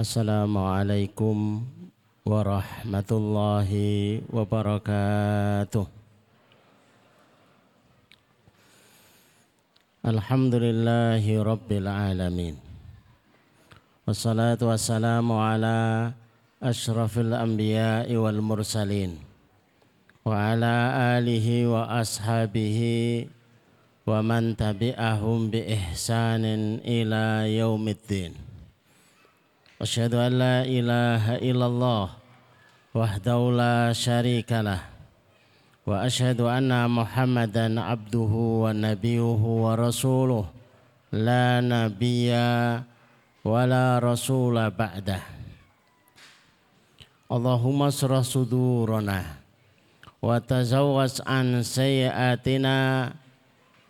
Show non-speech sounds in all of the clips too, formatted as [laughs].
Assalamualaikum warahmatullahi wabarakatuh. Alhamdulillahi rabbil alamin. Wassalatu wassalamu ala asyrafil anbiya'i wal mursalin wa ala alihi wa ashabihi wa man tabi'ahum bi ihsanin ila yaumiddin. أشهد أن لا إله إلا الله وحده لا شريك له وأشهد أن محمدا عبده ونبيه ورسوله لا نبي ولا رسول بعده. اللهم اشرح صدورنا وتزوج عن سيئاتنا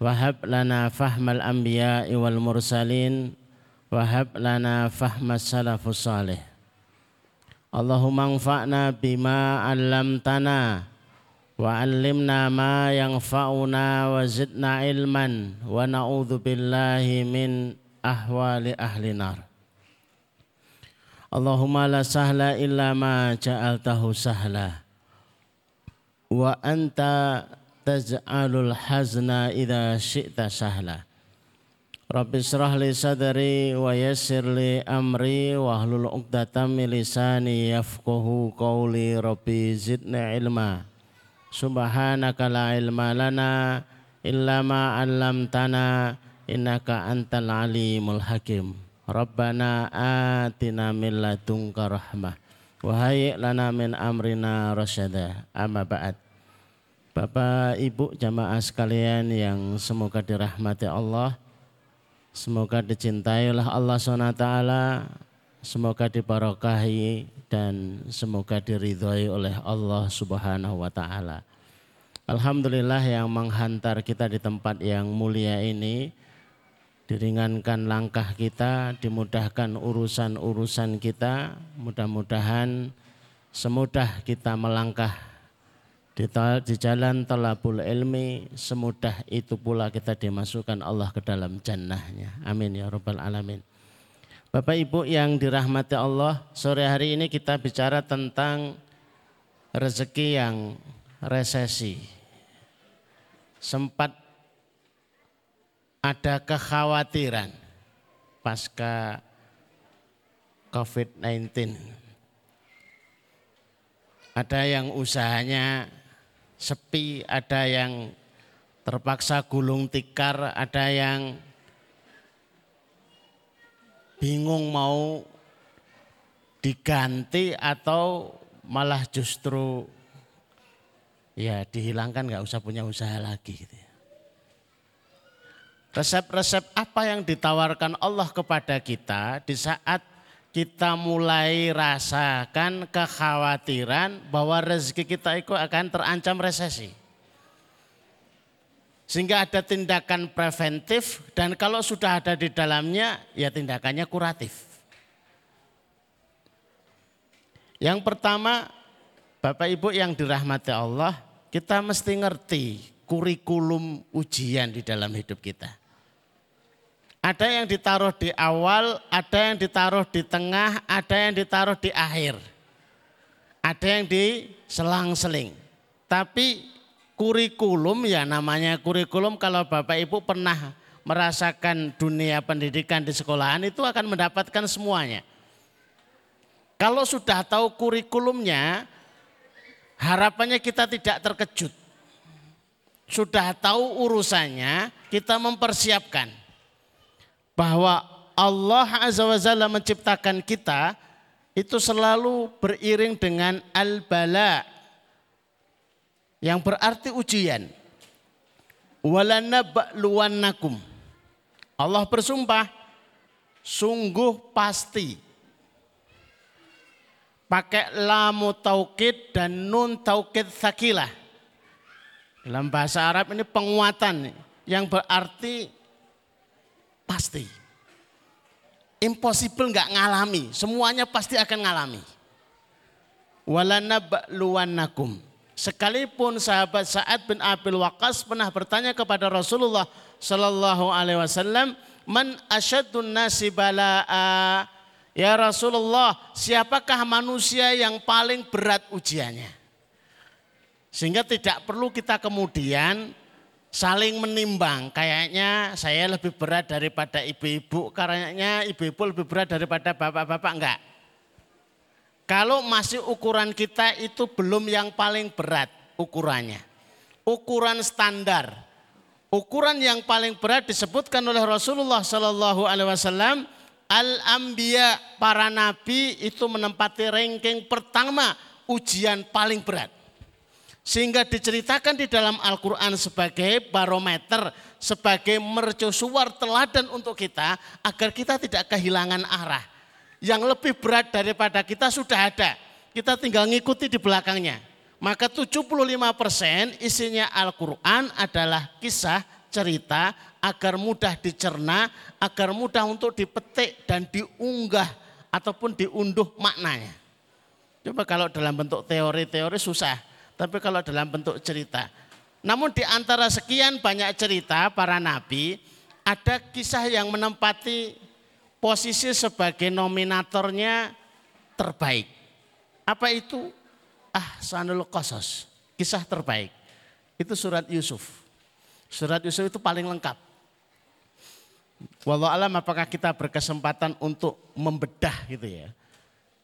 وهب لنا فهم الأنبياء والمرسلين Wahab lana fahma salafus salih. Allahumma anfa'na bima 'allamtana wa 'allimna ma yanfa'una wa zidna ilman wa na'udzu billahi min ahwali ahli nar. Allahumma la sahla illa ma ja'altahu sahla wa anta taj'alul hazna idha syi'ta sahla. Rabbi israh li sadari wa yassir li amri wa hlul uqdatam min lisani yafqahu qawli Rabbi zidni ilma. Subhanaka la ilma lana illa ma 'allamtana innaka antal alimul hakim. Rabbana atina min ladunka rahmah wa hayyi lana min amrina rasyada. Amma ba'd. Bapak Ibu jamaah sekalian yang semoga dirahmati Allah Semoga dicintai oleh Allah SWT, semoga dibarokahi dan semoga diridhoi oleh Allah Subhanahu wa taala. Alhamdulillah yang menghantar kita di tempat yang mulia ini diringankan langkah kita, dimudahkan urusan-urusan kita. Mudah-mudahan semudah kita melangkah di, di jalan talabul ilmi semudah itu pula kita dimasukkan Allah ke dalam jannahnya. Amin ya rabbal alamin. Bapak Ibu yang dirahmati Allah, sore hari ini kita bicara tentang rezeki yang resesi. Sempat ada kekhawatiran pasca COVID-19. Ada yang usahanya sepi, ada yang terpaksa gulung tikar, ada yang bingung mau diganti atau malah justru ya dihilangkan nggak usah punya usaha lagi gitu ya. Resep-resep apa yang ditawarkan Allah kepada kita di saat kita mulai rasakan kekhawatiran bahwa rezeki kita itu akan terancam resesi. Sehingga ada tindakan preventif dan kalau sudah ada di dalamnya ya tindakannya kuratif. Yang pertama Bapak Ibu yang dirahmati Allah kita mesti ngerti kurikulum ujian di dalam hidup kita. Ada yang ditaruh di awal, ada yang ditaruh di tengah, ada yang ditaruh di akhir. Ada yang di selang-seling. Tapi kurikulum ya namanya kurikulum kalau Bapak Ibu pernah merasakan dunia pendidikan di sekolahan itu akan mendapatkan semuanya. Kalau sudah tahu kurikulumnya, harapannya kita tidak terkejut. Sudah tahu urusannya, kita mempersiapkan bahwa Allah Azza wa Jalla menciptakan kita itu selalu beriring dengan al-bala yang berarti ujian. Walanabluwannakum. Allah bersumpah sungguh pasti pakai lamu taukid dan nun taukid sakilah. Dalam bahasa Arab ini penguatan yang berarti Pasti. Impossible nggak ngalami, semuanya pasti akan ngalami. Walanabluwannakum. Sekalipun sahabat Sa'ad bin Abil Waqas pernah bertanya kepada Rasulullah Sallallahu Alaihi Wasallam, man asyadun nasi bala'a Ya Rasulullah, siapakah manusia yang paling berat ujiannya? Sehingga tidak perlu kita kemudian saling menimbang. Kayaknya saya lebih berat daripada ibu-ibu, karenanya ibu-ibu lebih berat daripada bapak-bapak. Enggak. Kalau masih ukuran kita itu belum yang paling berat ukurannya. Ukuran standar. Ukuran yang paling berat disebutkan oleh Rasulullah Sallallahu Alaihi Wasallam Al-Ambiya, para nabi itu menempati ranking pertama ujian paling berat. Sehingga diceritakan di dalam Al-Quran sebagai barometer, sebagai mercusuar teladan untuk kita agar kita tidak kehilangan arah. Yang lebih berat daripada kita sudah ada. Kita tinggal ngikuti di belakangnya. Maka 75% isinya Al-Quran adalah kisah, cerita, agar mudah dicerna, agar mudah untuk dipetik dan diunggah ataupun diunduh maknanya. Coba kalau dalam bentuk teori-teori susah, tapi kalau dalam bentuk cerita. Namun di antara sekian banyak cerita para nabi, ada kisah yang menempati posisi sebagai nominatornya terbaik. Apa itu? Ah, Sanul Qasas, kisah terbaik. Itu surat Yusuf. Surat Yusuf itu paling lengkap. Walau alam apakah kita berkesempatan untuk membedah gitu ya.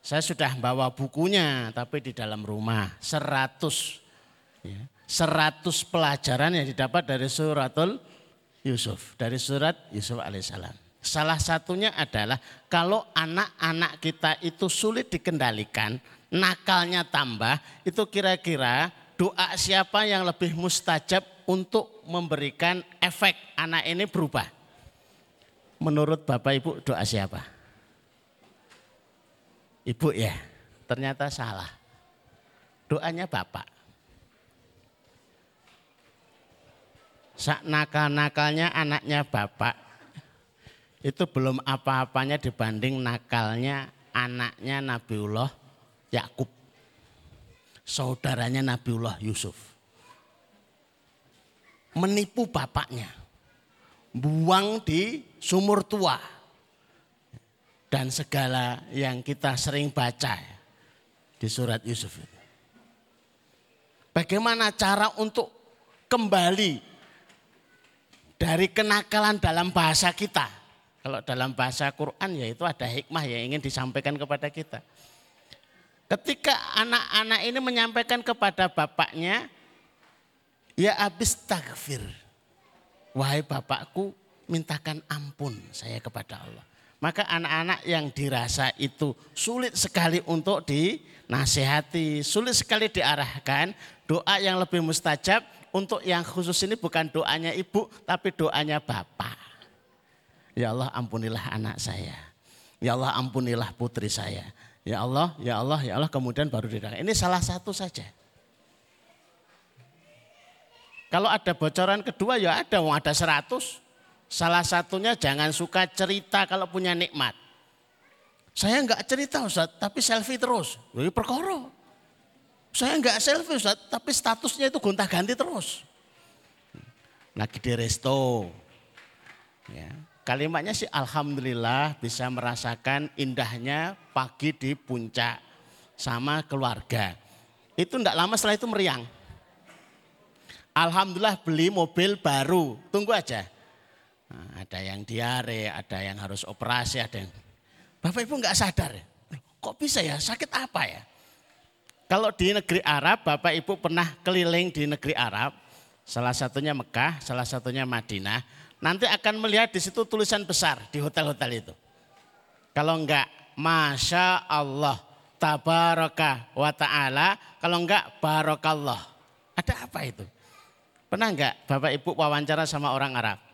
Saya sudah bawa bukunya tapi di dalam rumah 100 ya, 100 pelajaran yang didapat dari suratul Yusuf, dari surat Yusuf alaihissalam. Salah satunya adalah kalau anak-anak kita itu sulit dikendalikan, nakalnya tambah, itu kira-kira doa siapa yang lebih mustajab untuk memberikan efek anak ini berubah? Menurut Bapak Ibu doa siapa? Ibu ya, ternyata salah. Doanya Bapak. Sak nakal-nakalnya anaknya Bapak itu belum apa-apanya dibanding nakalnya anaknya Nabiullah Yakub. Saudaranya Nabiullah Yusuf. Menipu bapaknya buang di sumur tua. Dan segala yang kita sering baca di surat Yusuf itu. Bagaimana cara untuk kembali dari kenakalan dalam bahasa kita. Kalau dalam bahasa Quran ya itu ada hikmah yang ingin disampaikan kepada kita. Ketika anak-anak ini menyampaikan kepada bapaknya, ya abis takfir wahai bapakku mintakan ampun saya kepada Allah. Maka anak-anak yang dirasa itu sulit sekali untuk dinasehati, sulit sekali diarahkan, doa yang lebih mustajab untuk yang khusus ini bukan doanya ibu, tapi doanya bapak. Ya Allah ampunilah anak saya. Ya Allah ampunilah putri saya. Ya Allah, ya Allah, ya Allah kemudian baru didoakan. Ini salah satu saja. Kalau ada bocoran kedua ya ada, mau ada seratus. Salah satunya jangan suka cerita kalau punya nikmat. Saya enggak cerita Ustaz, tapi selfie terus. Ini perkara. Saya enggak selfie Ustaz, tapi statusnya itu gonta ganti terus. Lagi di resto. Ya. Kalimatnya sih Alhamdulillah bisa merasakan indahnya pagi di puncak sama keluarga. Itu enggak lama setelah itu meriang. Alhamdulillah beli mobil baru, tunggu aja. Nah, ada yang diare, ada yang harus operasi, ada yang... Bapak Ibu nggak sadar ya? Kok bisa ya? Sakit apa ya? Kalau di negeri Arab, Bapak Ibu pernah keliling di negeri Arab, salah satunya Mekah, salah satunya Madinah, nanti akan melihat di situ tulisan besar di hotel-hotel itu. Kalau enggak, Masya Allah, Tabaraka wa ta'ala, kalau enggak, Barokallah. Ada apa itu? Pernah enggak Bapak Ibu wawancara sama orang Arab?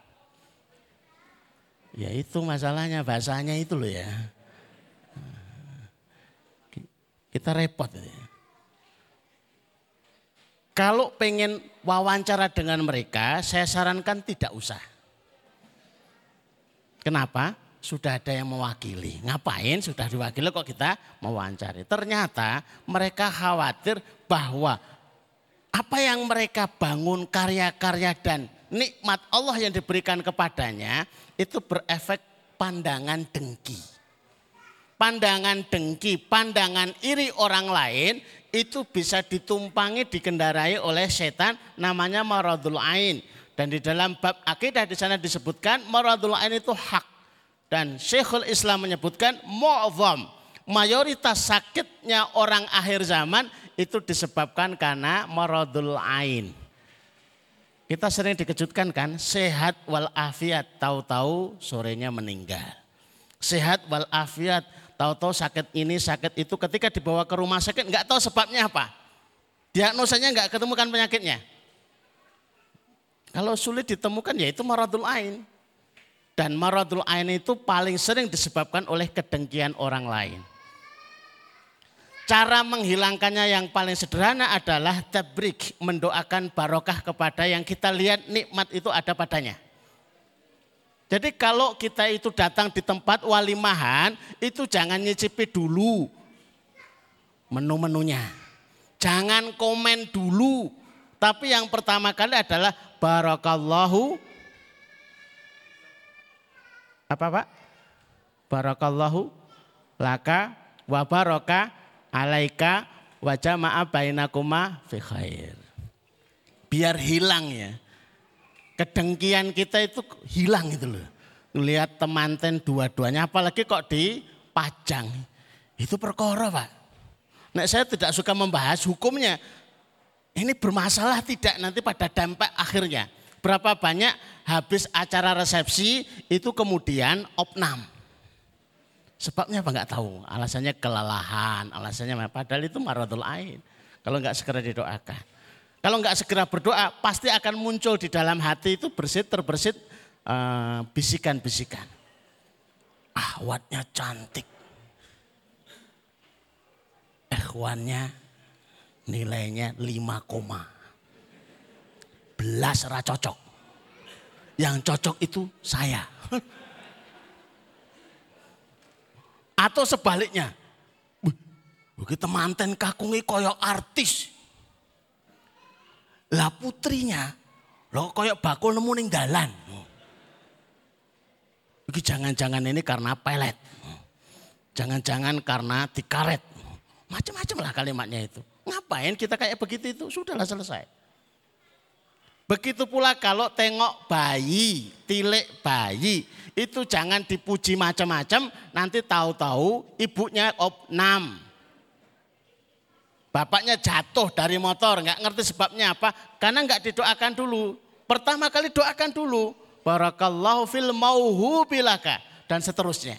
Ya itu masalahnya bahasanya itu loh ya. Kita repot. Kalau pengen wawancara dengan mereka, saya sarankan tidak usah. Kenapa? Sudah ada yang mewakili. Ngapain sudah diwakili kok kita mewawancari. Ternyata mereka khawatir bahwa apa yang mereka bangun karya-karya dan nikmat Allah yang diberikan kepadanya itu berefek pandangan dengki. pandangan dengki, pandangan iri orang lain itu bisa ditumpangi, dikendarai oleh setan namanya maradul ain. Dan di dalam bab akidah di sana disebutkan maradul ain itu hak. Dan Syekhul Islam menyebutkan mu'zam. Mayoritas sakitnya orang akhir zaman itu disebabkan karena maradul ain. Kita sering dikejutkan kan, sehat walafiat, tahu-tahu sorenya meninggal. Sehat walafiat, tahu-tahu sakit ini, sakit itu. Ketika dibawa ke rumah sakit, nggak tahu sebabnya apa. Diagnosanya nggak ketemukan penyakitnya. Kalau sulit ditemukan ya itu maradul ain. Dan maradul ain itu paling sering disebabkan oleh kedengkian orang lain. Cara menghilangkannya yang paling sederhana adalah tabrik, mendoakan barokah kepada yang kita lihat nikmat itu ada padanya. Jadi kalau kita itu datang di tempat walimahan, itu jangan nyicipi dulu menu-menunya. Jangan komen dulu. Tapi yang pertama kali adalah barakallahu apa Pak? Barakallahu laka wa baraka alaika wajah maaf bainakuma fi khair. Biar hilang ya. Kedengkian kita itu hilang gitu loh. Lihat temanten dua-duanya apalagi kok dipajang. Itu perkara Pak. Nah saya tidak suka membahas hukumnya. Ini bermasalah tidak nanti pada dampak akhirnya. Berapa banyak habis acara resepsi itu kemudian opnam. Sebabnya apa nggak tahu. Alasannya kelelahan, alasannya apa. Padahal itu maradul ain. Kalau nggak segera didoakan. Kalau nggak segera berdoa, pasti akan muncul di dalam hati itu bersit terbersit uh, bisikan-bisikan. Ahwatnya cantik. Ikhwannya nilainya 5 koma. Belas cocok. Yang cocok itu saya. [laughs] Atau sebaliknya. Begitu manten kakungi koyok artis. Lah putrinya, lo koyok bakul nemu ning dalan. Iki jangan-jangan ini karena pelet. Jangan-jangan karena dikaret. Macam-macam lah kalimatnya itu. Ngapain kita kayak begitu itu? Sudahlah selesai. Begitu pula kalau tengok bayi, tilik bayi, itu jangan dipuji macam-macam, nanti tahu-tahu ibunya opnam. Bapaknya jatuh dari motor, nggak ngerti sebabnya apa, karena nggak didoakan dulu. Pertama kali doakan dulu, barakallahu fil mauhu bilaka dan seterusnya.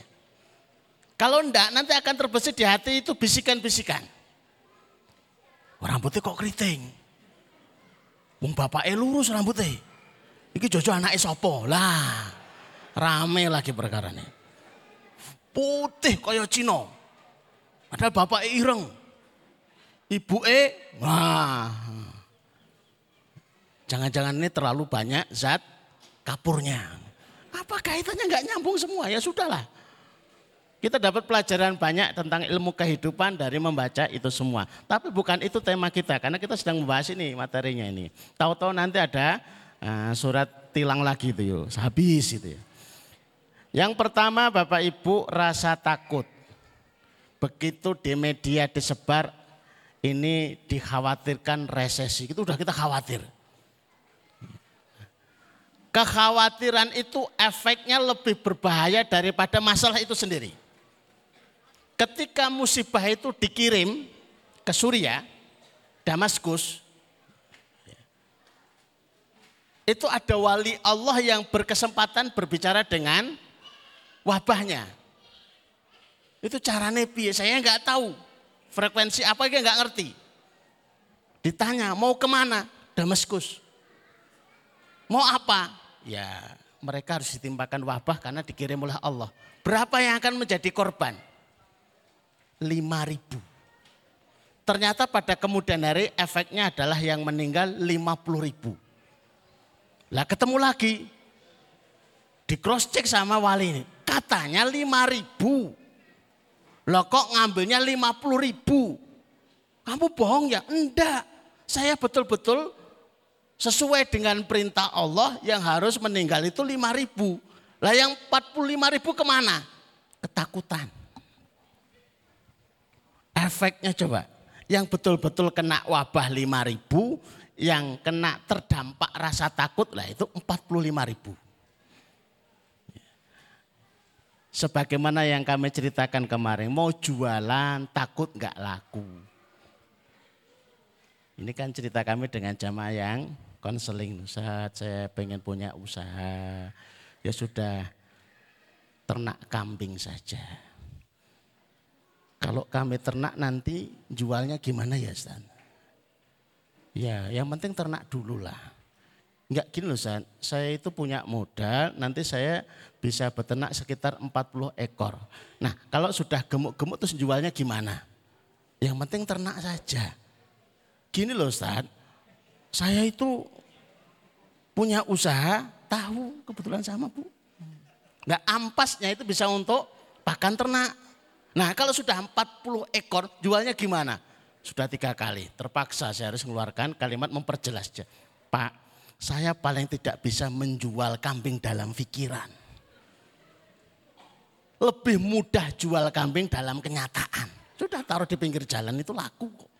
Kalau enggak nanti akan terbesit di hati itu bisikan-bisikan. Rambutnya kok keriting. Wong bapaknya lurus rambutnya. Iki jojo anak sopo lah. Rame lagi perkara ini. Putih kaya Cina. Padahal bapak ireng. Ibu E, wah. Jangan-jangan ini terlalu banyak zat kapurnya. Apa kaitannya nggak nyambung semua? Ya sudahlah. Kita dapat pelajaran banyak tentang ilmu kehidupan dari membaca itu semua. Tapi bukan itu tema kita, karena kita sedang membahas ini materinya ini. Tahu-tahu nanti ada uh, surat tilang lagi itu yuk, habis itu ya. Yang pertama Bapak Ibu rasa takut. Begitu di media disebar ini dikhawatirkan resesi. Itu udah kita khawatir. Kekhawatiran itu efeknya lebih berbahaya daripada masalah itu sendiri. Ketika musibah itu dikirim ke Suria, Damaskus, itu ada wali Allah yang berkesempatan berbicara dengan wabahnya. Itu caranya piye? Saya nggak tahu. Frekuensi apa dia nggak ngerti. Ditanya mau ke mana? Damaskus. Mau apa? Ya mereka harus ditimpakan wabah karena dikirim oleh Allah. Berapa yang akan menjadi korban? Lima ribu. Ternyata pada kemudian hari efeknya adalah yang meninggal lima puluh ribu. Lah ketemu lagi. Di cross check sama wali ini. Katanya lima ribu. Loh kok ngambilnya lima puluh ribu? Kamu bohong ya? Enggak. Saya betul-betul sesuai dengan perintah Allah yang harus meninggal itu lima ribu. Lah yang empat puluh lima ribu ke mana? Ketakutan. Efeknya coba. Yang betul-betul kena wabah 5 ribu, yang kena terdampak rasa takut lah itu 45 ribu. Sebagaimana yang kami ceritakan kemarin, mau jualan takut nggak laku. Ini kan cerita kami dengan jamaah yang konseling. Saat saya pengen punya usaha, ya sudah ternak kambing saja. Kalau kami ternak nanti jualnya gimana ya Ustaz? Ya yang penting ternak dulu lah. Enggak gini loh Ustaz, saya itu punya modal, nanti saya bisa beternak sekitar 40 ekor. Nah kalau sudah gemuk-gemuk terus jualnya gimana? Yang penting ternak saja. Gini loh Ustaz, saya itu punya usaha tahu kebetulan sama Bu. Nggak ampasnya itu bisa untuk pakan ternak. Nah kalau sudah 40 ekor jualnya gimana? Sudah tiga kali, terpaksa saya harus mengeluarkan kalimat memperjelas. Pak, saya paling tidak bisa menjual kambing dalam pikiran lebih mudah jual kambing dalam kenyataan. Sudah taruh di pinggir jalan itu laku kok.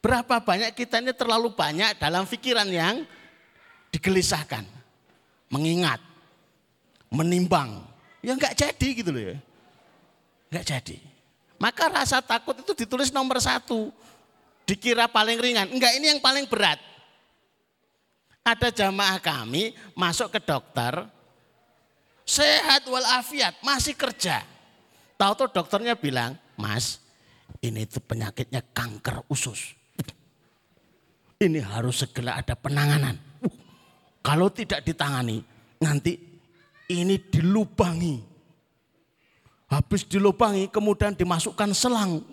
Berapa banyak kita ini terlalu banyak dalam pikiran yang digelisahkan. Mengingat, menimbang. Ya enggak jadi gitu loh ya. Enggak jadi. Maka rasa takut itu ditulis nomor satu. Dikira paling ringan. Enggak ini yang paling berat. Ada jamaah kami masuk ke dokter, sehat walafiat, masih kerja. Tahu tuh dokternya bilang, Mas, ini tuh penyakitnya kanker usus. Ini harus segera ada penanganan. Uh, kalau tidak ditangani, nanti ini dilubangi. Habis dilubangi, kemudian dimasukkan selang.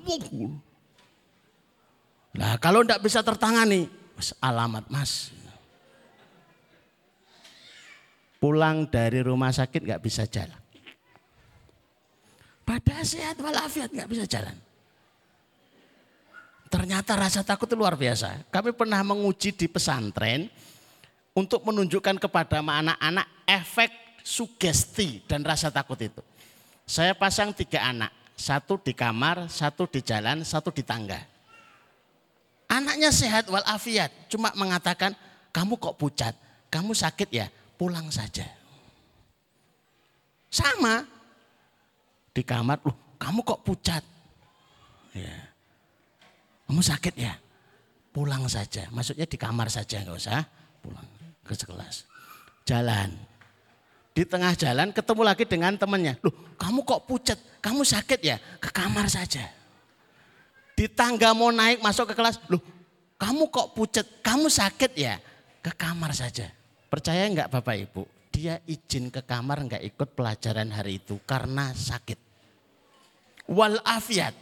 Nah kalau tidak bisa tertangani, alamat mas, pulang dari rumah sakit nggak bisa jalan. Pada sehat walafiat nggak bisa jalan. Ternyata rasa takut itu luar biasa. Kami pernah menguji di pesantren untuk menunjukkan kepada anak-anak efek sugesti dan rasa takut itu. Saya pasang tiga anak, satu di kamar, satu di jalan, satu di tangga. Anaknya sehat walafiat, cuma mengatakan, kamu kok pucat, kamu sakit ya, pulang saja. Sama di kamar, loh kamu kok pucat? Ya. Kamu sakit ya? Pulang saja. Maksudnya di kamar saja nggak usah pulang ke sekelas. Jalan. Di tengah jalan ketemu lagi dengan temannya. Loh kamu kok pucat? Kamu sakit ya? Ke kamar saja. Di tangga mau naik masuk ke kelas. Loh kamu kok pucat? Kamu sakit ya? Ke kamar saja. Percaya enggak Bapak Ibu? Dia izin ke kamar enggak ikut pelajaran hari itu karena sakit. Wal afiat.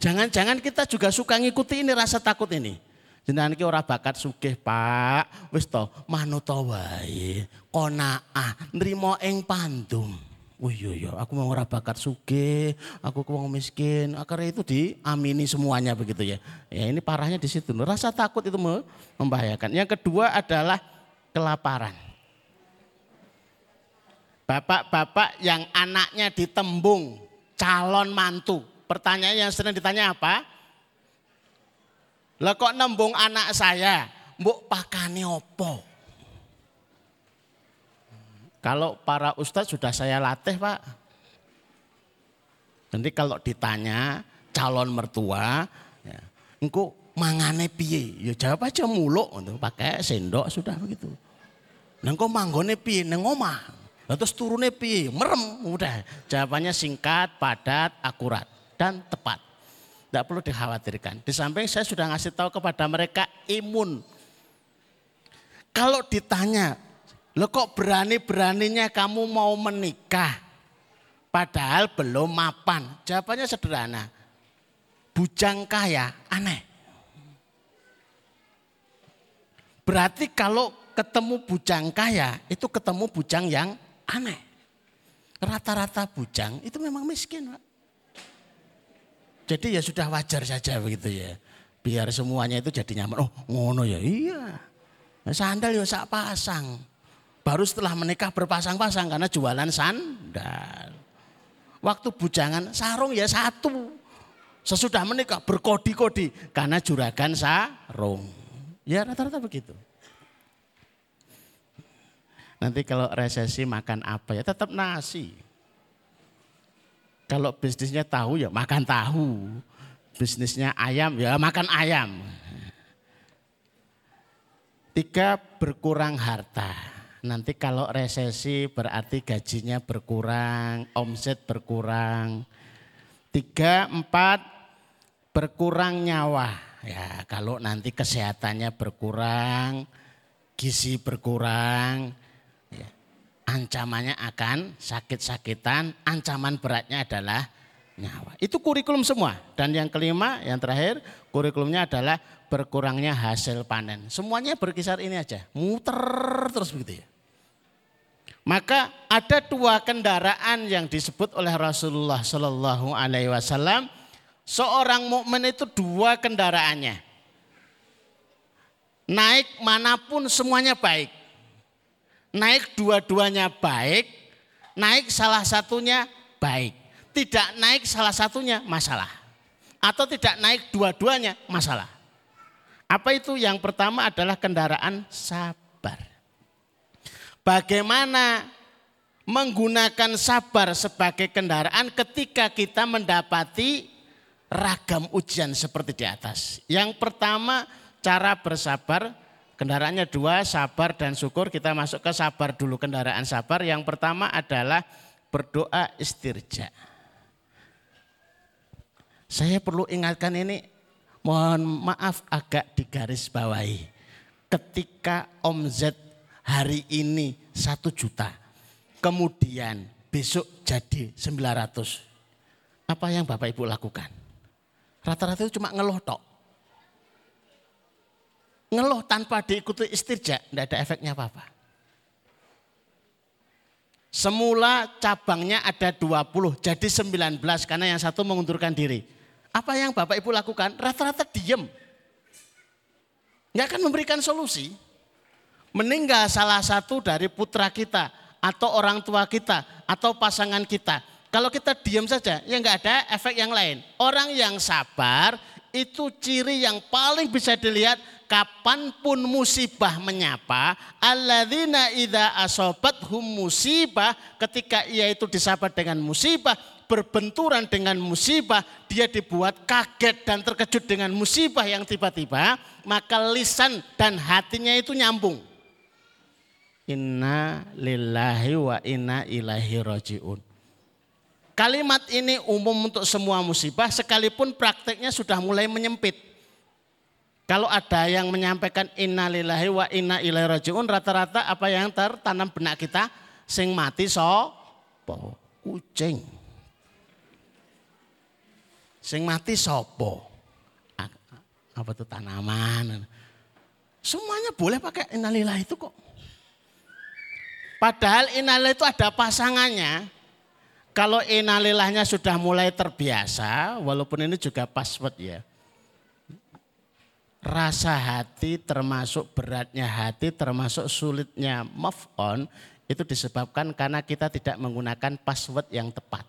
Jangan-jangan kita juga suka ngikuti ini rasa takut ini. Jenengan iki ora bakat sugih, Pak. Wis to, manut wae. Qanaah, nrimo ing pandum. Oh iya iya, aku mau ora bakat sugih, aku wong miskin. Akhirnya itu diamini semuanya begitu ya. Ya ini parahnya di situ. Rasa takut itu membahayakan. Yang kedua adalah kelaparan. Bapak-bapak yang anaknya ditembung calon mantu. Pertanyaan yang sering ditanya apa? Lah kok nembung anak saya? Mbok pakane opo? Kalau para ustadz sudah saya latih pak. Nanti kalau ditanya calon mertua, ya, engkau mangane piye? Ya jawab aja muluk untuk pakai sendok sudah begitu. Engkau manggone piye? Neng omah. Terus turunnya piye? Merem. Udah jawabannya singkat, padat, akurat dan tepat. Tidak perlu dikhawatirkan. Di samping saya sudah ngasih tahu kepada mereka imun. Kalau ditanya, lo kok berani-beraninya kamu mau menikah? Padahal belum mapan. Jawabannya sederhana. Bujang kaya aneh. Berarti kalau ketemu bujang kaya itu ketemu bujang yang aneh. Rata-rata bujang itu memang miskin Pak. Jadi ya sudah wajar saja begitu ya. Biar semuanya itu jadi nyaman. Oh ngono ya iya. Sandal ya sak pasang. Baru setelah menikah berpasang-pasang karena jualan sandal. Waktu bujangan sarung ya satu. Sesudah menikah berkodi-kodi karena juragan sarung. Ya rata-rata begitu. Nanti kalau resesi makan apa ya tetap nasi. Kalau bisnisnya tahu ya makan tahu. Bisnisnya ayam ya makan ayam. Tiga berkurang harta. Nanti kalau resesi berarti gajinya berkurang, omset berkurang. Tiga, empat, berkurang nyawa. Ya kalau nanti kesehatannya berkurang, gizi berkurang, ancamannya akan sakit-sakitan, ancaman beratnya adalah nyawa. Itu kurikulum semua. Dan yang kelima, yang terakhir, kurikulumnya adalah berkurangnya hasil panen. Semuanya berkisar ini aja, muter terus begitu ya. Maka ada dua kendaraan yang disebut oleh Rasulullah Shallallahu Alaihi Wasallam. Seorang mukmin itu dua kendaraannya. Naik mana pun semuanya baik. Naik dua-duanya baik, naik salah satunya baik. Tidak naik salah satunya masalah. Atau tidak naik dua-duanya masalah. Apa itu? Yang pertama adalah kendaraan sabar. Bagaimana menggunakan sabar sebagai kendaraan ketika kita mendapati ragam ujian seperti di atas. Yang pertama cara bersabar, kendaraannya dua, sabar dan syukur. Kita masuk ke sabar dulu, kendaraan sabar. Yang pertama adalah berdoa istirja. Saya perlu ingatkan ini mohon maaf agak digaris bawahi. Ketika omzet hari ini satu juta, kemudian besok jadi 900. Apa yang Bapak Ibu lakukan? Rata-rata itu cuma ngeluh tok. Ngeluh tanpa diikuti istirja, tidak ada efeknya apa-apa. Semula cabangnya ada 20, jadi 19 karena yang satu mengundurkan diri. Apa yang Bapak Ibu lakukan? Rata-rata diem. Nggak akan memberikan solusi. Meninggal salah satu dari putra kita atau orang tua kita atau pasangan kita. Kalau kita diam saja, ya nggak ada efek yang lain. Orang yang sabar itu ciri yang paling bisa dilihat kapan pun musibah menyapa. Alladzina idza asobat hum musibah ketika ia itu disabat dengan musibah berbenturan dengan musibah, dia dibuat kaget dan terkejut dengan musibah yang tiba-tiba, maka lisan dan hatinya itu nyambung. Inna lillahi wa inna ilahi roji'un. Kalimat ini umum untuk semua musibah sekalipun prakteknya sudah mulai menyempit. Kalau ada yang menyampaikan inna lillahi wa inna ilahi roji'un rata-rata apa yang tertanam benak kita sing mati so kucing. Sing mati sopo? Apa itu tanaman? Semuanya boleh pakai inalilah itu kok. Padahal inalilah itu ada pasangannya. Kalau inalilahnya sudah mulai terbiasa, walaupun ini juga password ya. Rasa hati termasuk beratnya hati, termasuk sulitnya move on, itu disebabkan karena kita tidak menggunakan password yang tepat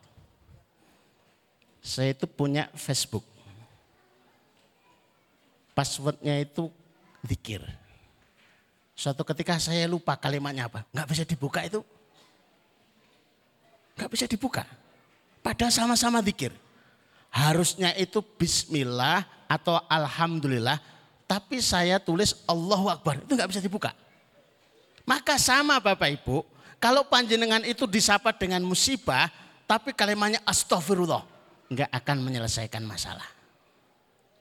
saya itu punya Facebook. Passwordnya itu zikir. Suatu ketika saya lupa kalimatnya apa. Nggak bisa dibuka itu. Nggak bisa dibuka. Padahal sama-sama zikir. Harusnya itu bismillah atau alhamdulillah. Tapi saya tulis Allahu Akbar. Itu nggak bisa dibuka. Maka sama Bapak Ibu. Kalau panjenengan itu disapa dengan musibah. Tapi kalimatnya astagfirullah nggak akan menyelesaikan masalah.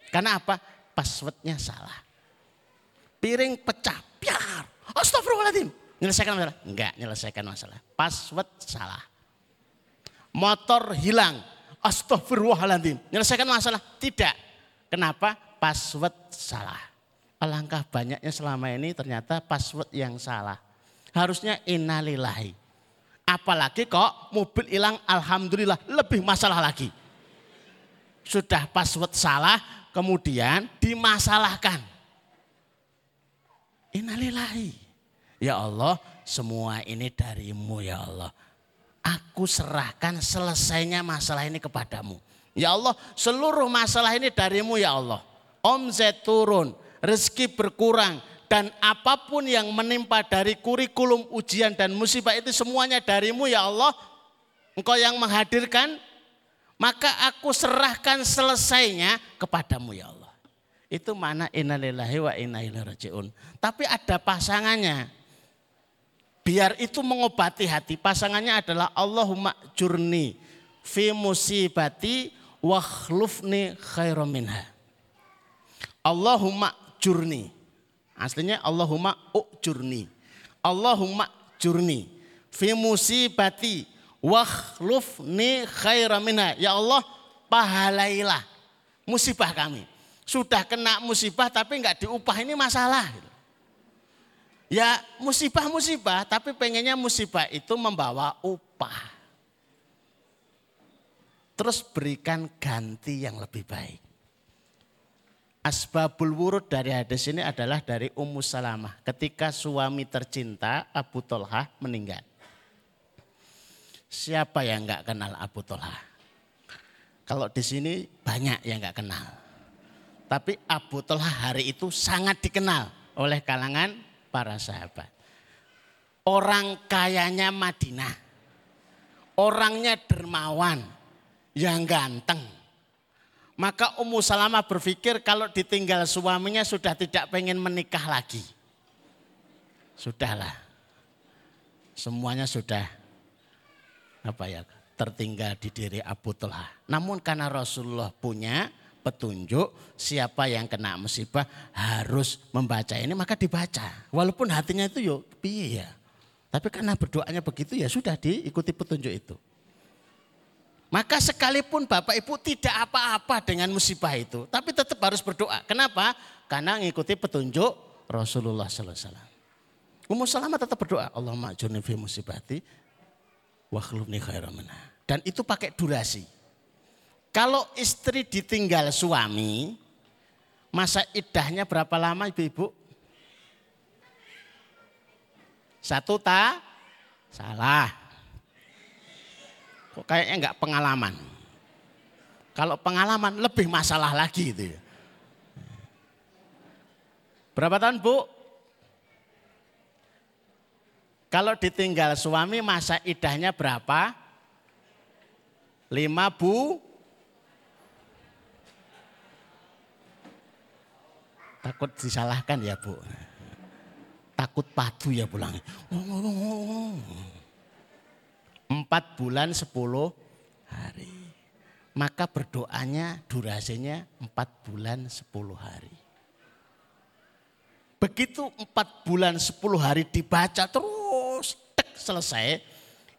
Karena apa? Passwordnya salah. Piring pecah, biar. Astagfirullahaladzim. Menyelesaikan masalah? Enggak menyelesaikan masalah. Password salah. Motor hilang. Astagfirullahaladzim. Menyelesaikan masalah? Tidak. Kenapa? Password salah. Alangkah banyaknya selama ini ternyata password yang salah. Harusnya innalillahi. Apalagi kok mobil hilang alhamdulillah lebih masalah lagi sudah password salah, kemudian dimasalahkan. Innalillahi. Ya Allah, semua ini darimu ya Allah. Aku serahkan selesainya masalah ini kepadamu. Ya Allah, seluruh masalah ini darimu ya Allah. Omzet turun, rezeki berkurang, dan apa pun yang menimpa dari kurikulum ujian dan musibah itu semuanya darimu ya Allah. Engkau yang menghadirkan, maka aku serahkan selesainya kepadamu ya Allah. Itu mana innalillahi wa inna ilaihi rajiun. Tapi ada pasangannya. Biar itu mengobati hati. Pasangannya adalah Allahumma jurni fi musibati wa khlufni minha. Allahumma jurni. Aslinya Allahumma ujurni. Allahumma jurni fi musibati wa khlufni minha. Ya Allah, pahalailah musibah kami. Sudah kena musibah tapi enggak diupah ini masalah. Ya musibah-musibah tapi pengennya musibah itu membawa upah. Terus berikan ganti yang lebih baik. Asbabul wurud dari hadis ini adalah dari Ummu Salamah. Ketika suami tercinta Abu Tolhah meninggal. Siapa yang nggak kenal Abu Tolhah? Kalau di sini banyak yang nggak kenal. Tapi Abu Tolhah hari itu sangat dikenal oleh kalangan para sahabat. Orang kayanya Madinah. Orangnya dermawan, yang ganteng. Maka Ummu Salamah berpikir kalau ditinggal suaminya sudah tidak pengen menikah lagi. Sudahlah. Semuanya sudah apa ya tertinggal di diri Abu Talha. Namun karena Rasulullah punya petunjuk siapa yang kena musibah harus membaca ini maka dibaca. Walaupun hatinya itu yuk piye ya. Tapi karena berdoanya begitu ya sudah diikuti petunjuk itu. Maka sekalipun Bapak Ibu tidak apa-apa dengan musibah itu, tapi tetap harus berdoa. Kenapa? Karena mengikuti petunjuk Rasulullah sallallahu alaihi wasallam. Ummu Salamah tetap berdoa, Allahumma ajurni fi musibati wa khlufni khairan Dan itu pakai durasi. Kalau istri ditinggal suami, masa idahnya berapa lama ibu-ibu? Satu tak? Salah. Kok kayaknya enggak pengalaman. Kalau pengalaman lebih masalah lagi itu. Ya. Berapa tahun bu? Kalau ditinggal suami masa idahnya berapa? Lima bu Takut disalahkan ya bu. Takut padu ya pulang. Empat bulan sepuluh hari. Maka berdoanya durasinya empat bulan sepuluh hari. Begitu empat bulan sepuluh hari dibaca terus tek selesai.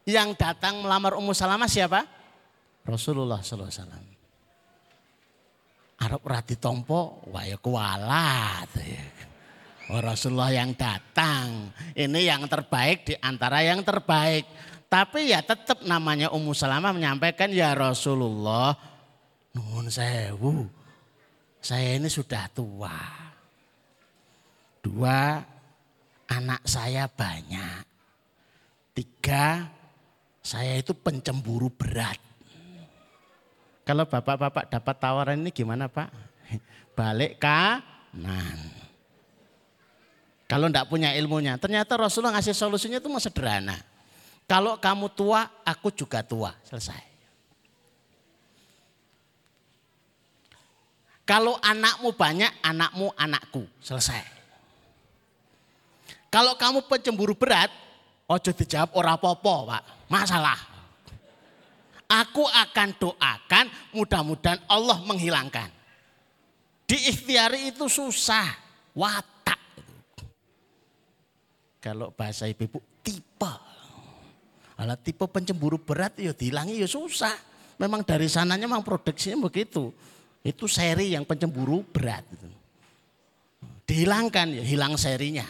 Yang datang melamar Ummu Salamah siapa? Rasulullah SAW. Arab rati tompo, wah ya kualat. Oh, [laughs] Rasulullah yang datang. Ini yang terbaik di antara yang terbaik. Tapi ya tetap namanya Ummu Salamah menyampaikan ya Rasulullah. Nuhun sewu. Saya ini sudah tua. Dua anak saya banyak. Tiga saya itu pencemburu berat. Kalau bapak-bapak dapat tawaran ini gimana pak? Balik kanan. Kalau tidak punya ilmunya, ternyata Rasulullah ngasih solusinya itu mau sederhana. Kalau kamu tua, aku juga tua. Selesai. Kalau anakmu banyak, anakmu anakku. Selesai. Kalau kamu pencemburu berat, ojo dijawab ora popo pak. Masalah. Aku akan doakan mudah-mudahan Allah menghilangkan. Diikhtiari itu susah, watak. Kalau bahasa ibu-ibu tipe. Kalau tipe pencemburu berat ya dihilangi ya susah. Memang dari sananya memang produksinya begitu. Itu seri yang pencemburu berat. Dihilangkan ya hilang serinya.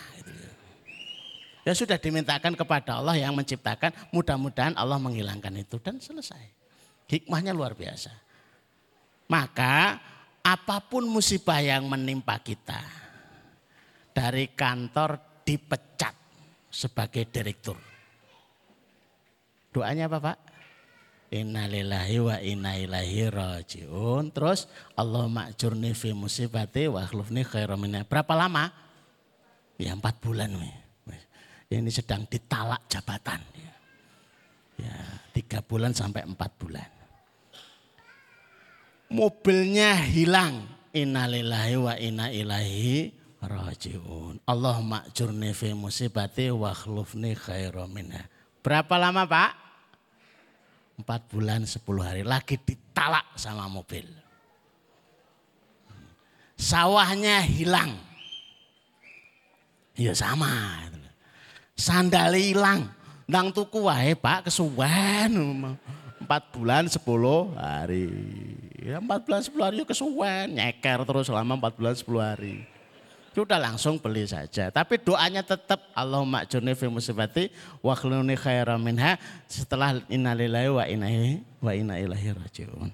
Ya sudah dimintakan kepada Allah yang menciptakan, mudah-mudahan Allah menghilangkan itu dan selesai. Hikmahnya luar biasa. Maka apa pun musibah yang menimpa kita, dari kantor dipecat sebagai direktur. Doanya apa Pak? Innalillahi wa inna ilaihi rajiun. Terus Allah makjurni fi musibati wa akhlufni khairamina. Berapa lama? Ya empat bulan. Ini sedang ditalak jabatan. Ya, tiga bulan sampai empat bulan. Mobilnya hilang. Innalillahi wa inna ilaihi rajiun. Allah makjurni fi musibati wa akhlufni khairamina. Berapa lama Pak? Empat bulan sepuluh hari lagi ditalak sama mobil. Sawahnya hilang. Ya sama. Sandal hilang. Nang tuku wae pak kesuwen. Empat bulan sepuluh hari. Ya empat bulan sepuluh hari ya kesuwen. Nyeker terus selama empat bulan sepuluh hari sudah langsung beli saja. Tapi doanya tetap Allahumma ajurni fi musibati wa khluni khairan minha setelah innalillahi wa inna wa inna ilaihi rajiun.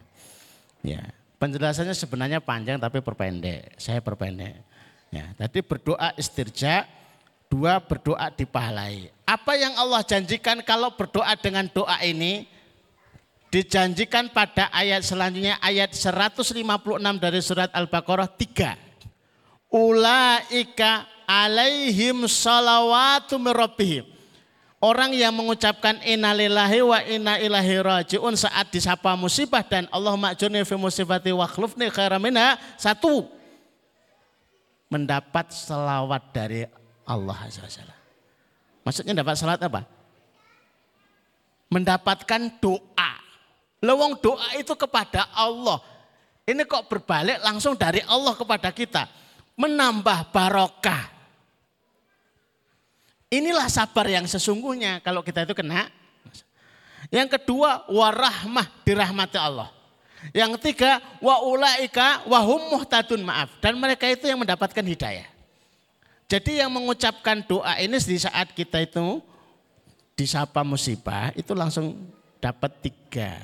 Ya, penjelasannya sebenarnya panjang tapi perpendek. Saya perpendek. Ya, tadi berdoa istirja, dua berdoa dipahalai. Apa yang Allah janjikan kalau berdoa dengan doa ini dijanjikan pada ayat selanjutnya ayat 156 dari surat Al-Baqarah 3 ulaika alaihim salawatu mirabbihim. Orang yang mengucapkan innalillahi wa inna ilahi rajiun saat disapa musibah dan Allah makjurni fi musibati wa khlufni khairamina. Satu, mendapat salawat dari Allah SWT. Maksudnya dapat salat apa? Mendapatkan doa. Lewong doa itu kepada Allah. Ini kok berbalik langsung dari Allah kepada kita menambah barokah. Inilah sabar yang sesungguhnya kalau kita itu kena. Yang kedua, warahmah dirahmati Allah. Yang ketiga, wa ulaika wa hum muhtadun maaf. Dan mereka itu yang mendapatkan hidayah. Jadi yang mengucapkan doa ini di saat kita itu disapa musibah itu langsung dapat tiga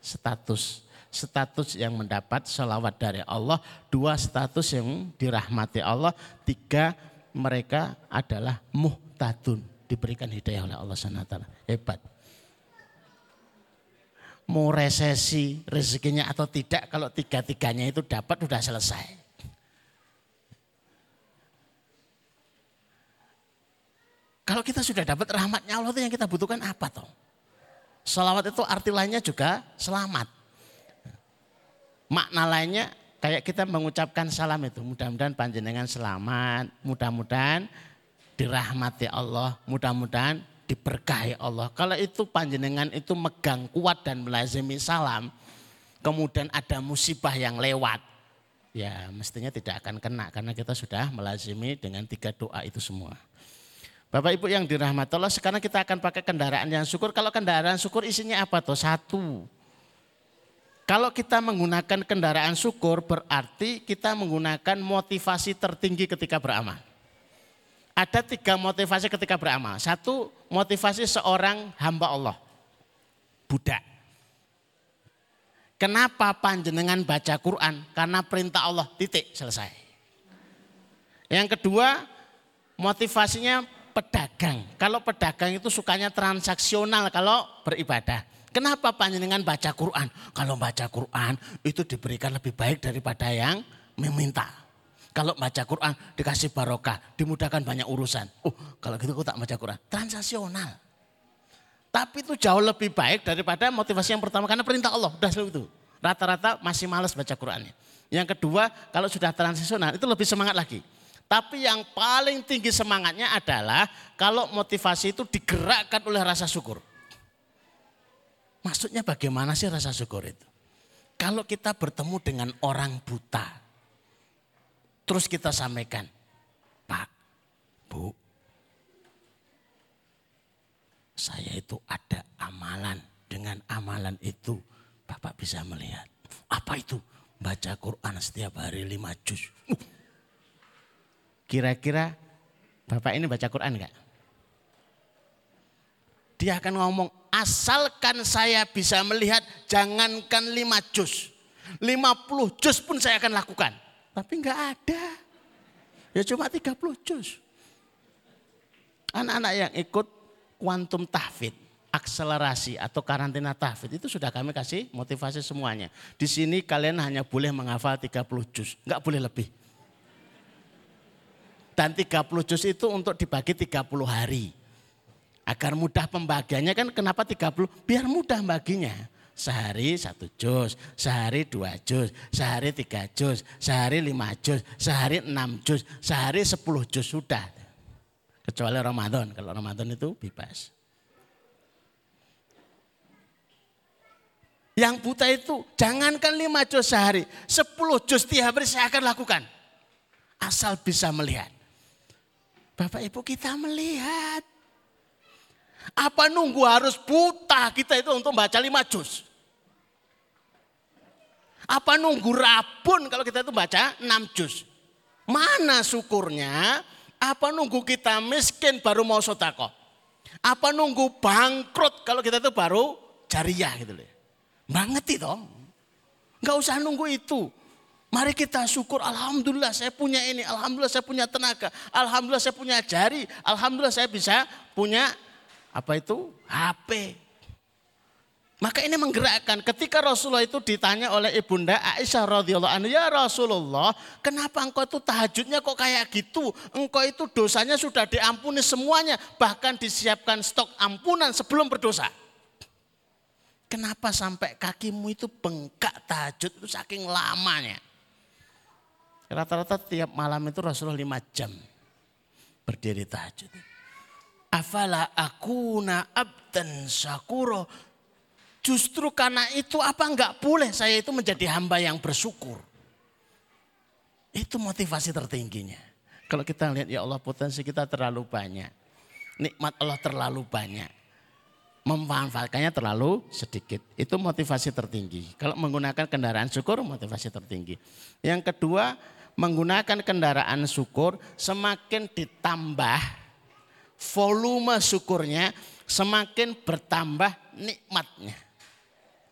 status status yang mendapat salawat dari Allah, dua status yang dirahmati Allah, tiga mereka adalah muhtadun, diberikan hidayah oleh Allah SWT. Hebat. Mau resesi rezekinya atau tidak, kalau tiga-tiganya itu dapat sudah selesai. Kalau kita sudah dapat rahmatnya Allah itu yang kita butuhkan apa toh? Salawat itu arti lainnya juga selamat. Makna lainnya kayak kita mengucapkan salam itu. Mudah-mudahan panjenengan selamat, mudah-mudahan dirahmati Allah, mudah-mudahan diberkahi Allah. Kalau itu panjenengan itu megang kuat dan melazimi salam, kemudian ada musibah yang lewat, ya mestinya tidak akan kena karena kita sudah melazimi dengan tiga doa itu semua. Bapak Ibu yang dirahmati Allah, sekarang kita akan pakai kendaraan yang syukur. Kalau kendaraan syukur isinya apa tuh? Satu, kalau kita menggunakan kendaraan syukur berarti kita menggunakan motivasi tertinggi ketika beramal. Ada tiga motivasi ketika beramal. Satu, motivasi seorang hamba Allah. Budak. Kenapa panjenengan baca Quran? Karena perintah Allah, titik, selesai. Yang kedua, motivasinya pedagang. Kalau pedagang itu sukanya transaksional kalau beribadah. Kenapa panjenengan baca Quran? Kalau baca Quran itu diberikan lebih baik daripada yang meminta. Kalau baca Quran dikasih barokah, dimudahkan banyak urusan. Oh, kalau gitu aku tak baca Quran. Transaksional. Tapi itu jauh lebih baik daripada motivasi yang pertama karena perintah Allah. Udah selalu itu. Rata-rata masih males baca Qurannya. Yang kedua, kalau sudah transaksional itu lebih semangat lagi. Tapi yang paling tinggi semangatnya adalah kalau motivasi itu digerakkan oleh rasa syukur. Maksudnya bagaimana sih rasa syukur itu? Kalau kita bertemu dengan orang buta, terus kita sampaikan, Pak, Bu, saya itu ada amalan. Dengan amalan itu Bapak bisa melihat. Apa itu? Baca Quran setiap hari lima juz. Uh. Kira-kira Bapak ini baca Quran enggak? Dia akan ngomong, asalkan saya bisa melihat jangankan lima juz. lima puluh juz pun saya akan lakukan. Tapi enggak ada. Ya cuma tiga puluh juz. Anak-anak yang ikut kuantum tahfid. akselerasi atau karantina tahfidz itu sudah kami kasih motivasi semuanya. Di sini kalian hanya boleh menghafal 30 juz, enggak boleh lebih. Dan 30 juz itu untuk dibagi 30 hari. Agar mudah pembagiannya kan kenapa 30? Biar mudah baginya. Sehari satu juz, sehari dua juz, sehari tiga juz, sehari lima juz, sehari enam juz, sehari sepuluh juz sudah. Kecuali Ramadan, kalau Ramadan itu bebas. Yang buta itu jangankan lima juz sehari, sepuluh juz tiap hari saya akan lakukan. Asal bisa melihat. Bapak ibu kita melihat. Apa nunggu harus buta kita itu untuk baca lima juz? Apa nunggu rabun kalau kita itu baca enam juz? Mana syukurnya? Apa nunggu kita miskin baru mau sotako? Apa nunggu bangkrut kalau kita itu baru jariah gitu loh. Banget itu. Enggak usah nunggu itu. Mari kita syukur, Alhamdulillah saya punya ini, Alhamdulillah saya punya tenaga, Alhamdulillah saya punya jari, Alhamdulillah saya bisa punya apa itu HP. Maka ini menggerakkan ketika Rasulullah itu ditanya oleh ibunda Aisyah radhiyallahu anha, "Ya Rasulullah, kenapa engkau itu tahajudnya kok kayak gitu? Engkau itu dosanya sudah diampuni semuanya, bahkan disiapkan stok ampunan sebelum berdosa." Kenapa sampai kakimu itu bengkak tahajud itu saking lamanya? Rata-rata tiap malam itu Rasulullah lima jam berdiri tahajud. Afala akuna abdan sakuro. Justru karena itu apa enggak boleh saya itu menjadi hamba yang bersyukur. Itu motivasi tertingginya. Kalau kita lihat ya Allah potensi kita terlalu banyak. Nikmat Allah terlalu banyak memanfaatkannya terlalu sedikit. Itu motivasi tertinggi. Kalau menggunakan kendaraan syukur motivasi tertinggi. Yang kedua, menggunakan kendaraan syukur semakin ditambah volume syukurnya semakin bertambah nikmatnya.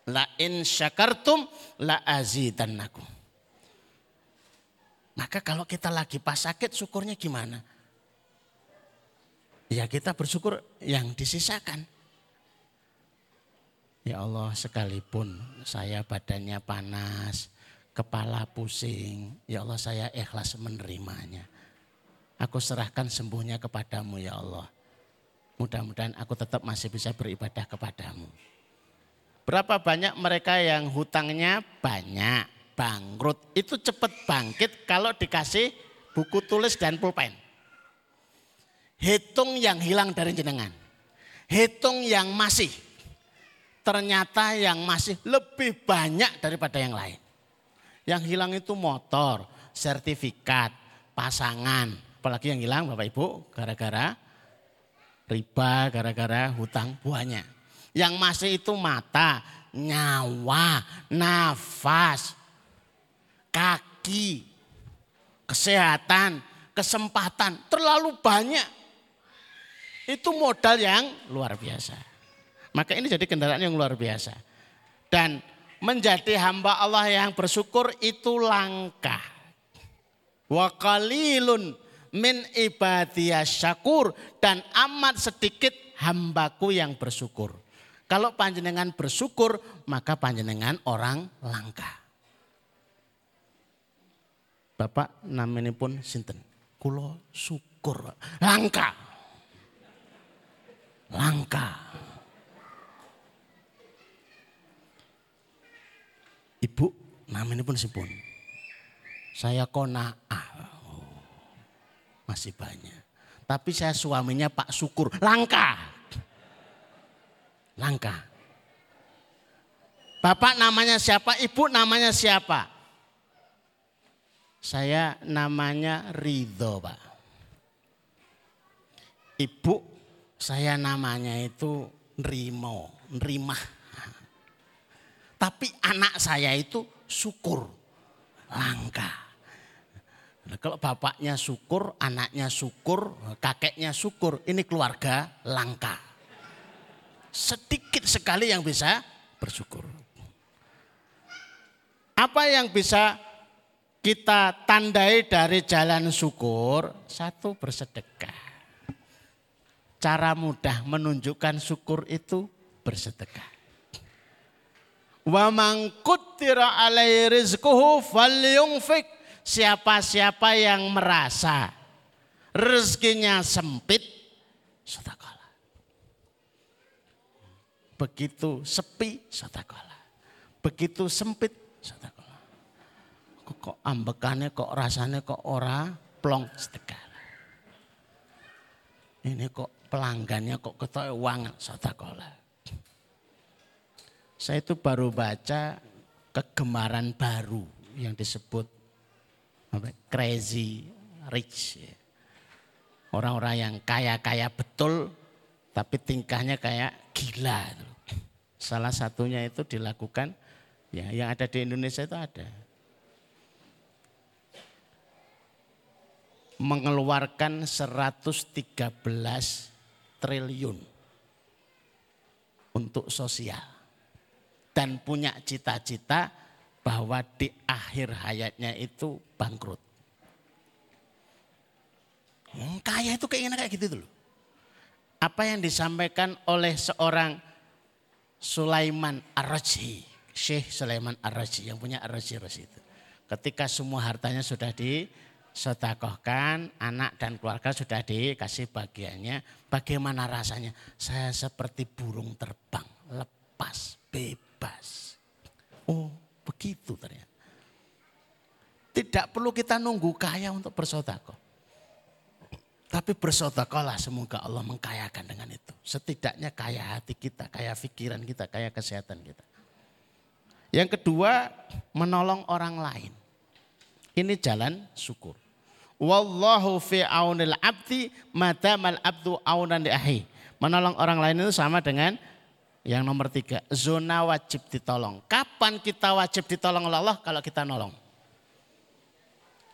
La in syakartum la azidannakum. Maka kalau kita lagi pas sakit syukurnya gimana? Ya kita bersyukur yang disisakan. Ya Allah sekalipun saya badannya panas, kepala pusing, ya Allah saya ikhlas menerimanya. Aku serahkan sembuhnya kepadamu ya Allah. Mudah-mudahan aku tetap masih bisa beribadah kepadamu. Berapa banyak mereka yang hutangnya banyak, bangkrut. Itu cepat bangkit kalau dikasih buku tulis dan pulpen. Hitung yang hilang dari jenengan. Hitung yang masih ternyata yang masih lebih banyak daripada yang lain. Yang hilang itu motor, sertifikat, pasangan. Apalagi yang hilang Bapak Ibu gara-gara riba, gara-gara hutang banyak. Yang masih itu mata, nyawa, nafas, kaki, kesehatan, kesempatan. Terlalu banyak. Itu modal yang luar biasa. Maka ini jadi kendaraan yang luar biasa. Dan menjadi hamba Allah yang bersyukur itu langka. Wa qalilun min ibadiyas syakur dan amat sedikit hambaku yang bersyukur. Kalau panjenengan bersyukur, maka panjenengan orang langka. Bapak namanya pun sinten. Kulo syukur. Langka. Langka. Ibu namanya pun sipun. Saya kona oh, masih banyak. Tapi saya suaminya Pak Syukur. Langka. Langka. Bapak namanya siapa? Ibu namanya siapa? Saya namanya Ridho Pak. Ibu saya namanya itu Nrimo, Nrimah. Tapi anak saya itu syukur. Langka. Nah, kalau bapaknya syukur, anaknya syukur, kakeknya syukur. Ini keluarga langka. Sedikit sekali yang bisa bersyukur. Apa yang bisa kita tandai dari jalan syukur? Satu bersedekah. Cara mudah menunjukkan syukur itu bersedekah. Wa man kuttira alaihi rizquhu falyunfik. Siapa-siapa yang merasa rezekinya sempit, sedekahlah. Begitu sepi, sedekahlah. Begitu sempit, sedekahlah. Kok ambekannya, kok rasanya kok ora plong sedekah. Ini kok pelanggannya kok ketok uang sedekahlah. Saya itu baru baca kegemaran baru yang disebut apa, crazy rich. Orang-orang yang kaya-kaya betul tapi tingkahnya kayak gila. Salah satunya itu dilakukan ya yang ada di Indonesia itu ada. Mengeluarkan 113 triliun untuk sosial dan punya cita-cita bahwa di akhir hayatnya itu bangkrut. Hmm, kaya itu keinginan kayak gitu loh. Apa yang disampaikan oleh seorang Sulaiman Ar-Rajhi, Syekh Sulaiman Ar-Rajhi yang punya Ar-Rajhi itu. Ketika semua hartanya sudah disotakohkan, anak dan keluarga sudah dikasih bagiannya, bagaimana rasanya? Saya seperti burung terbang, lepas, bebas bebas. Oh begitu ternyata. Tidak perlu kita nunggu kaya untuk bersodako. Tapi bersodakolah semoga Allah mengkayakan dengan itu. Setidaknya kaya hati kita, kaya pikiran kita, kaya kesehatan kita. Yang kedua, menolong orang lain. Ini jalan syukur. Wallahu fi aunil abdi madamal abdu aunan ahi. Menolong orang lain itu sama dengan yang nomor tiga, zona wajib ditolong. Kapan kita wajib ditolong oleh Allah? Kalau kita nolong.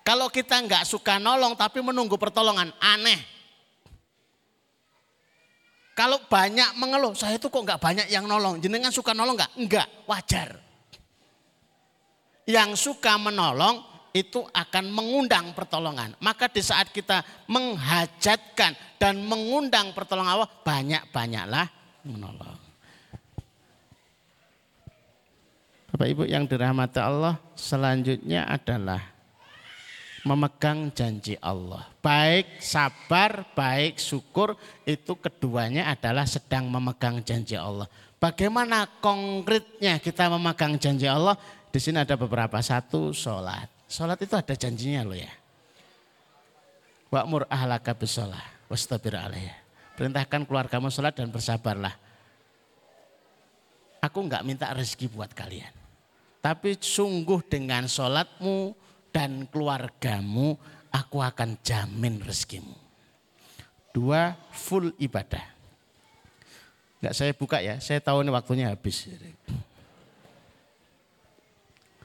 Kalau kita nggak suka nolong tapi menunggu pertolongan, aneh. Kalau banyak mengeluh, saya itu kok nggak banyak yang nolong. Jenengan suka nolong nggak? Enggak, wajar. Yang suka menolong itu akan mengundang pertolongan. Maka di saat kita menghajatkan dan mengundang pertolongan Allah, banyak-banyaklah menolong. Bapak Ibu yang dirahmati Allah, selanjutnya adalah memegang janji Allah. Baik sabar, baik syukur, itu keduanya adalah sedang memegang janji Allah. Bagaimana konkretnya kita memegang janji Allah? Di sini ada beberapa. Satu, sholat. Sholat itu ada janjinya loh ya. Wa'mur ahlaka bisolah, wastabir alaiya. Perintahkan keluargamu sholat dan bersabarlah. Aku enggak minta rezeki buat kalian. Tapi sungguh dengan sholatmu dan keluargamu aku akan jamin rezekimu. Dua, full ibadah. Enggak saya buka ya, saya tahu ini waktunya habis.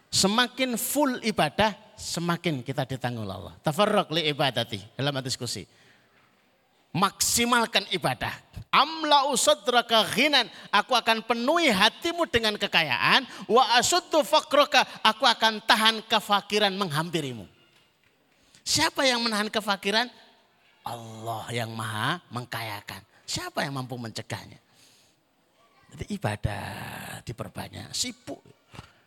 Semakin full ibadah, semakin kita ditanggung Allah. Tafarraq li ibadati dalam diskusi maksimalkan ibadah. Amla usadraka ghinan, aku akan penuhi hatimu dengan kekayaan. Wa asuddu fakroka, aku akan tahan kefakiran menghampirimu. Siapa yang menahan kefakiran? Allah yang maha mengkayakan. Siapa yang mampu mencegahnya? Jadi ibadah diperbanyak, sibuk.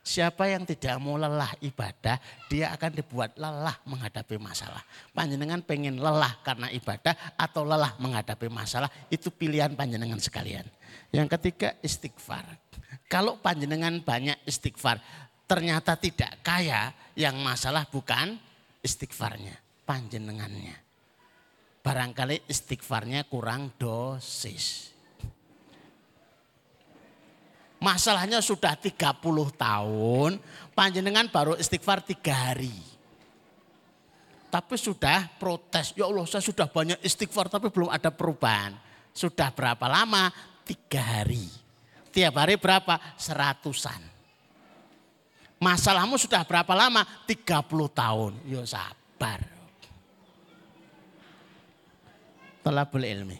Siapa yang tidak mau lelah ibadah, dia akan dibuat lelah menghadapi masalah. Panjenengan pengen lelah karena ibadah atau lelah menghadapi masalah, itu pilihan panjenengan sekalian. Yang ketiga istighfar. Kalau panjenengan banyak istighfar, ternyata tidak kaya, yang masalah bukan istighfarnya, panjenengannya. Barangkali istighfarnya kurang dosis. Masalahnya sudah 30 tahun, panjenengan baru istighfar tiga hari. Tapi sudah protes, ya Allah saya sudah banyak istighfar tapi belum ada perubahan. Sudah berapa lama? Tiga hari. Tiap hari berapa? Seratusan. Masalahmu sudah berapa lama? 30 tahun. Ya sabar. Tolabul ilmi.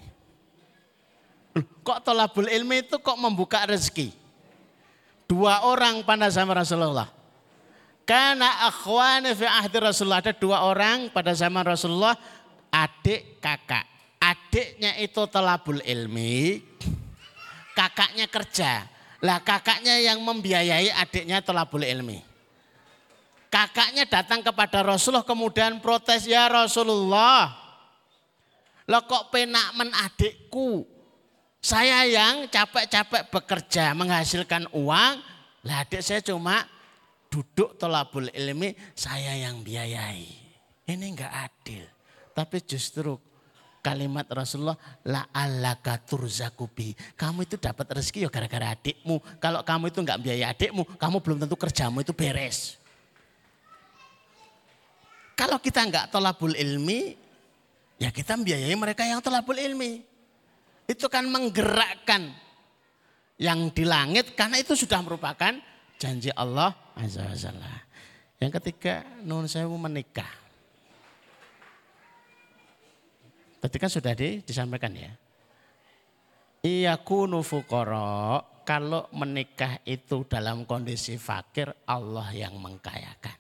Kok tolabul ilmi itu kok membuka rezeki? Dua orang pada zaman Rasulullah. Karena akhwani fi ahdi Rasulullah. Ada dua orang pada zaman Rasulullah. Adik kakak. adiknya itu telabul ilmi, kakaknya kerja. Lah kakaknya yang membiayai adiknya telabul ilmi. Kakaknya datang kepada Rasulullah kemudian protes, ya Rasulullah. Lo kok penak men adikku. Saya yang capek-capek bekerja menghasilkan uang. Lah adik saya cuma duduk tolabul ilmi saya yang biayai. Ini enggak adil. Tapi justru kalimat Rasulullah la alaka turzakubi. Kamu itu dapat rezeki ya gara-gara adikmu. Kalau kamu itu enggak biaya adikmu, kamu belum tentu kerjamu itu beres. Kalau kita enggak tolabul ilmi, ya kita biayai mereka yang tolabul ilmi. Itu kan menggerakkan yang di langit karena itu sudah merupakan janji Allah Azza wa Yang ketiga, nun sewu menikah. Tadi kan sudah di, disampaikan ya. Iyakunu fukoro, kalau menikah itu dalam kondisi fakir, Allah yang mengkayakan.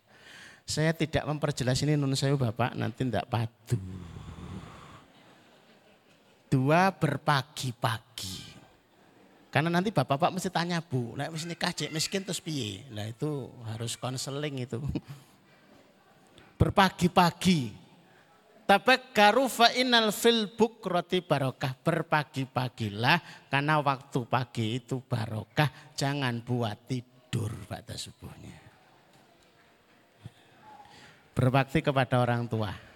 Saya tidak memperjelas ini nun saya Bapak, nanti tidak padu. Dua berpagi-pagi. Karena nanti bapak-bapak mesti tanya bu, nah mesti nikah cek miskin terus piye? Nah itu harus konseling itu. [laughs] Berpagi-pagi, Tabakkaru fa innal fil bukroti barokah. Berpagi-pagilah karena waktu pagi itu barokah. Jangan buat tidur pada subuhnya. Berbakti kepada orang tua.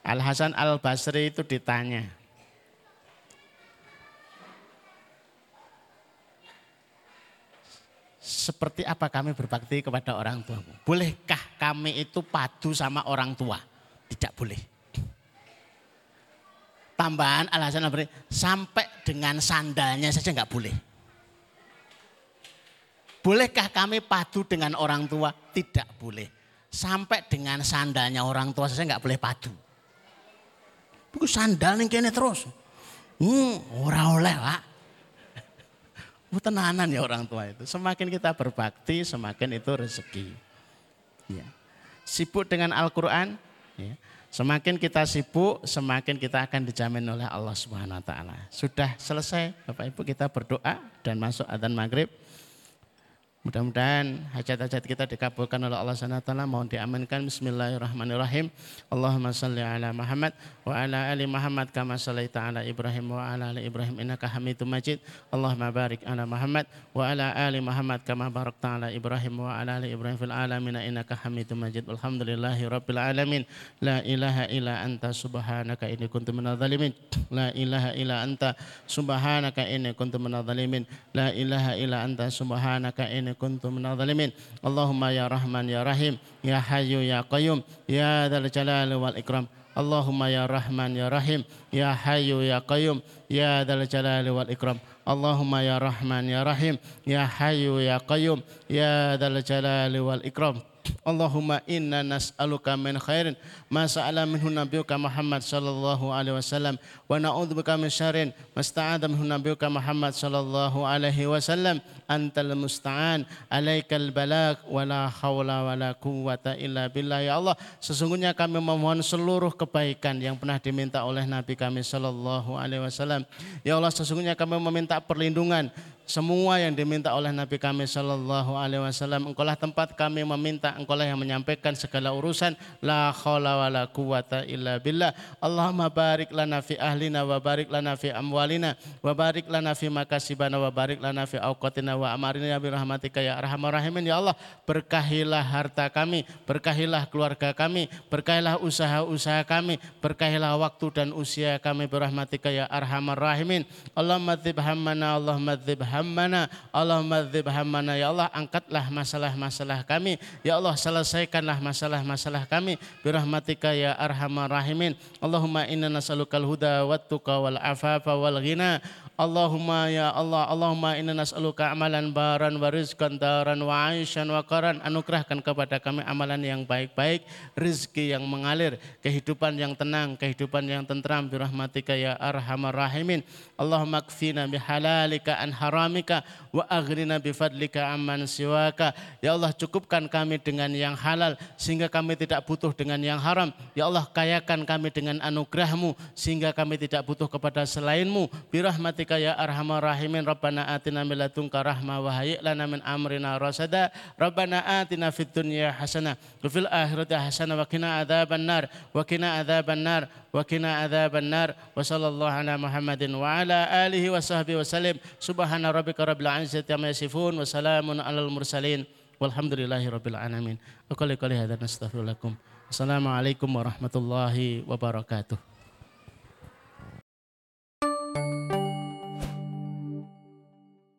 Al Hasan Al Basri itu ditanya, seperti apa kami berbakti kepada orang tua? Bolehkah kami itu padu sama orang tua? Tidak boleh. Tambahan alasan apa? Sampai dengan sandalnya saja nggak boleh. Bolehkah kami padu dengan orang tua? Tidak boleh. Sampai dengan sandalnya orang tua saja nggak boleh padu. Buku sandal nih kene terus. Hmm, ora oleh, Pak. [laughs] Tenanan ya orang tua itu. Semakin kita berbakti, semakin itu rezeki. Ya. Sibuk dengan Al-Quran, ya. semakin kita sibuk, semakin kita akan dijamin oleh Allah Subhanahu Wa Taala. Sudah selesai, Bapak Ibu kita berdoa dan masuk adzan maghrib. Mudah-mudahan hajat-hajat kita dikabulkan oleh Allah SWT. Mohon diamankan. Bismillahirrahmanirrahim. Allahumma salli ala Muhammad wa ala ali Muhammad kama sallaita ala Ibrahim wa ala ali Ibrahim innaka Hamidum Majid. Allahumma barik ala Muhammad wa ala ali Muhammad kama barakta ala Ibrahim wa ala ali Ibrahim fil alamin innaka Hamidum Majid. Alhamdulillahi rabbil alamin. La ilaha illa anta subhanaka inni kuntu minadh dhalimin. La ilaha illa anta subhanaka inni kuntu minadh dhalimin. La ilaha illa anta subhanaka inni zalimin. Allahumma ya Rahman ya Rahim, ya Hayyu ya Qayyum, ya Dzal Jalali wal Ikram. Allahumma ya Rahman ya Rahim, ya Hayyu ya Qayyum, ya Dzal Jalali wal Ikram. Allahumma ya Rahman ya Rahim, ya Hayyu ya Qayyum, ya Dzal Jalali wal Ikram. Allahumma inna nas'aluka min khairin ma sa'ala minhu Muhammad sallallahu alaihi wasallam wa na'udzubika min syarrin ma minhu Muhammad sallallahu alaihi wasallam antal musta'an alaikal balag wa la haula wa la quwwata illa billah ya Allah sesungguhnya kami memohon seluruh kebaikan yang pernah diminta oleh Nabi kami sallallahu alaihi wasallam ya Allah sesungguhnya kami meminta perlindungan semua yang diminta oleh Nabi kami Shallallahu Alaihi Wasallam. Engkaulah tempat kami meminta, engkaulah yang menyampaikan segala urusan. La khawla wa la quwata illa billah. Allahumma barik lana fi ahlina wa barik lana fi amwalina wa barik lana fi makasibana wa barik lana fi awqatina wa amarina ya birahmatika ya arhamar rahimin. Ya Allah, berkahilah harta kami, berkahilah keluarga kami, berkahilah usaha-usaha kami, berkahilah waktu dan usia kami birahmatika ya arhamar rahimin. Allahumma dzib hammana, Allahumma dzib hammana Allahumma dzib hammana ya Allah angkatlah masalah-masalah kami ya Allah selesaikanlah masalah-masalah kami birahmatika ya arhamar rahimin Allahumma inna nas'alukal huda wat tuqa wal afafa wal ghina Allahumma ya Allah Allahumma inna nas'aluka amalan baran wa rizqan daran wa aishan wa qaran. Anugerahkan kepada kami amalan yang baik-baik rizki yang mengalir kehidupan yang tenang kehidupan yang tentram. Birahmatika ya arhamar rahimin. Allahumma kfina bihalalika an haramika wa aghnina bifadlika amman siwaka. Ya Allah cukupkan kami dengan yang halal sehingga kami tidak butuh dengan yang haram. Ya Allah kayakan kami dengan anugerahmu sehingga kami tidak butuh kepada selainmu. Birahmatika ya arhamar rahimin. Rabbana atina min ladunka rahmah wa hayyi lana min amrina rasada. Rabbana atina fid dunya hasanah wa fil akhirati hasanah wa qina adzaban nar. Wa qina adzaban nar. Wa qina adzaban nar. Wa sallallahu ala Muhammadin wa ala alihi wa sahbihi wa sallim. Subhana rabbika rabbil izzati amma yasifun wa salamun alal mursalin. Walhamdulillahi rabbil alamin. Wa qali qali hadza nastaghfirullakum. Assalamualaikum warahmatullahi wabarakatuh.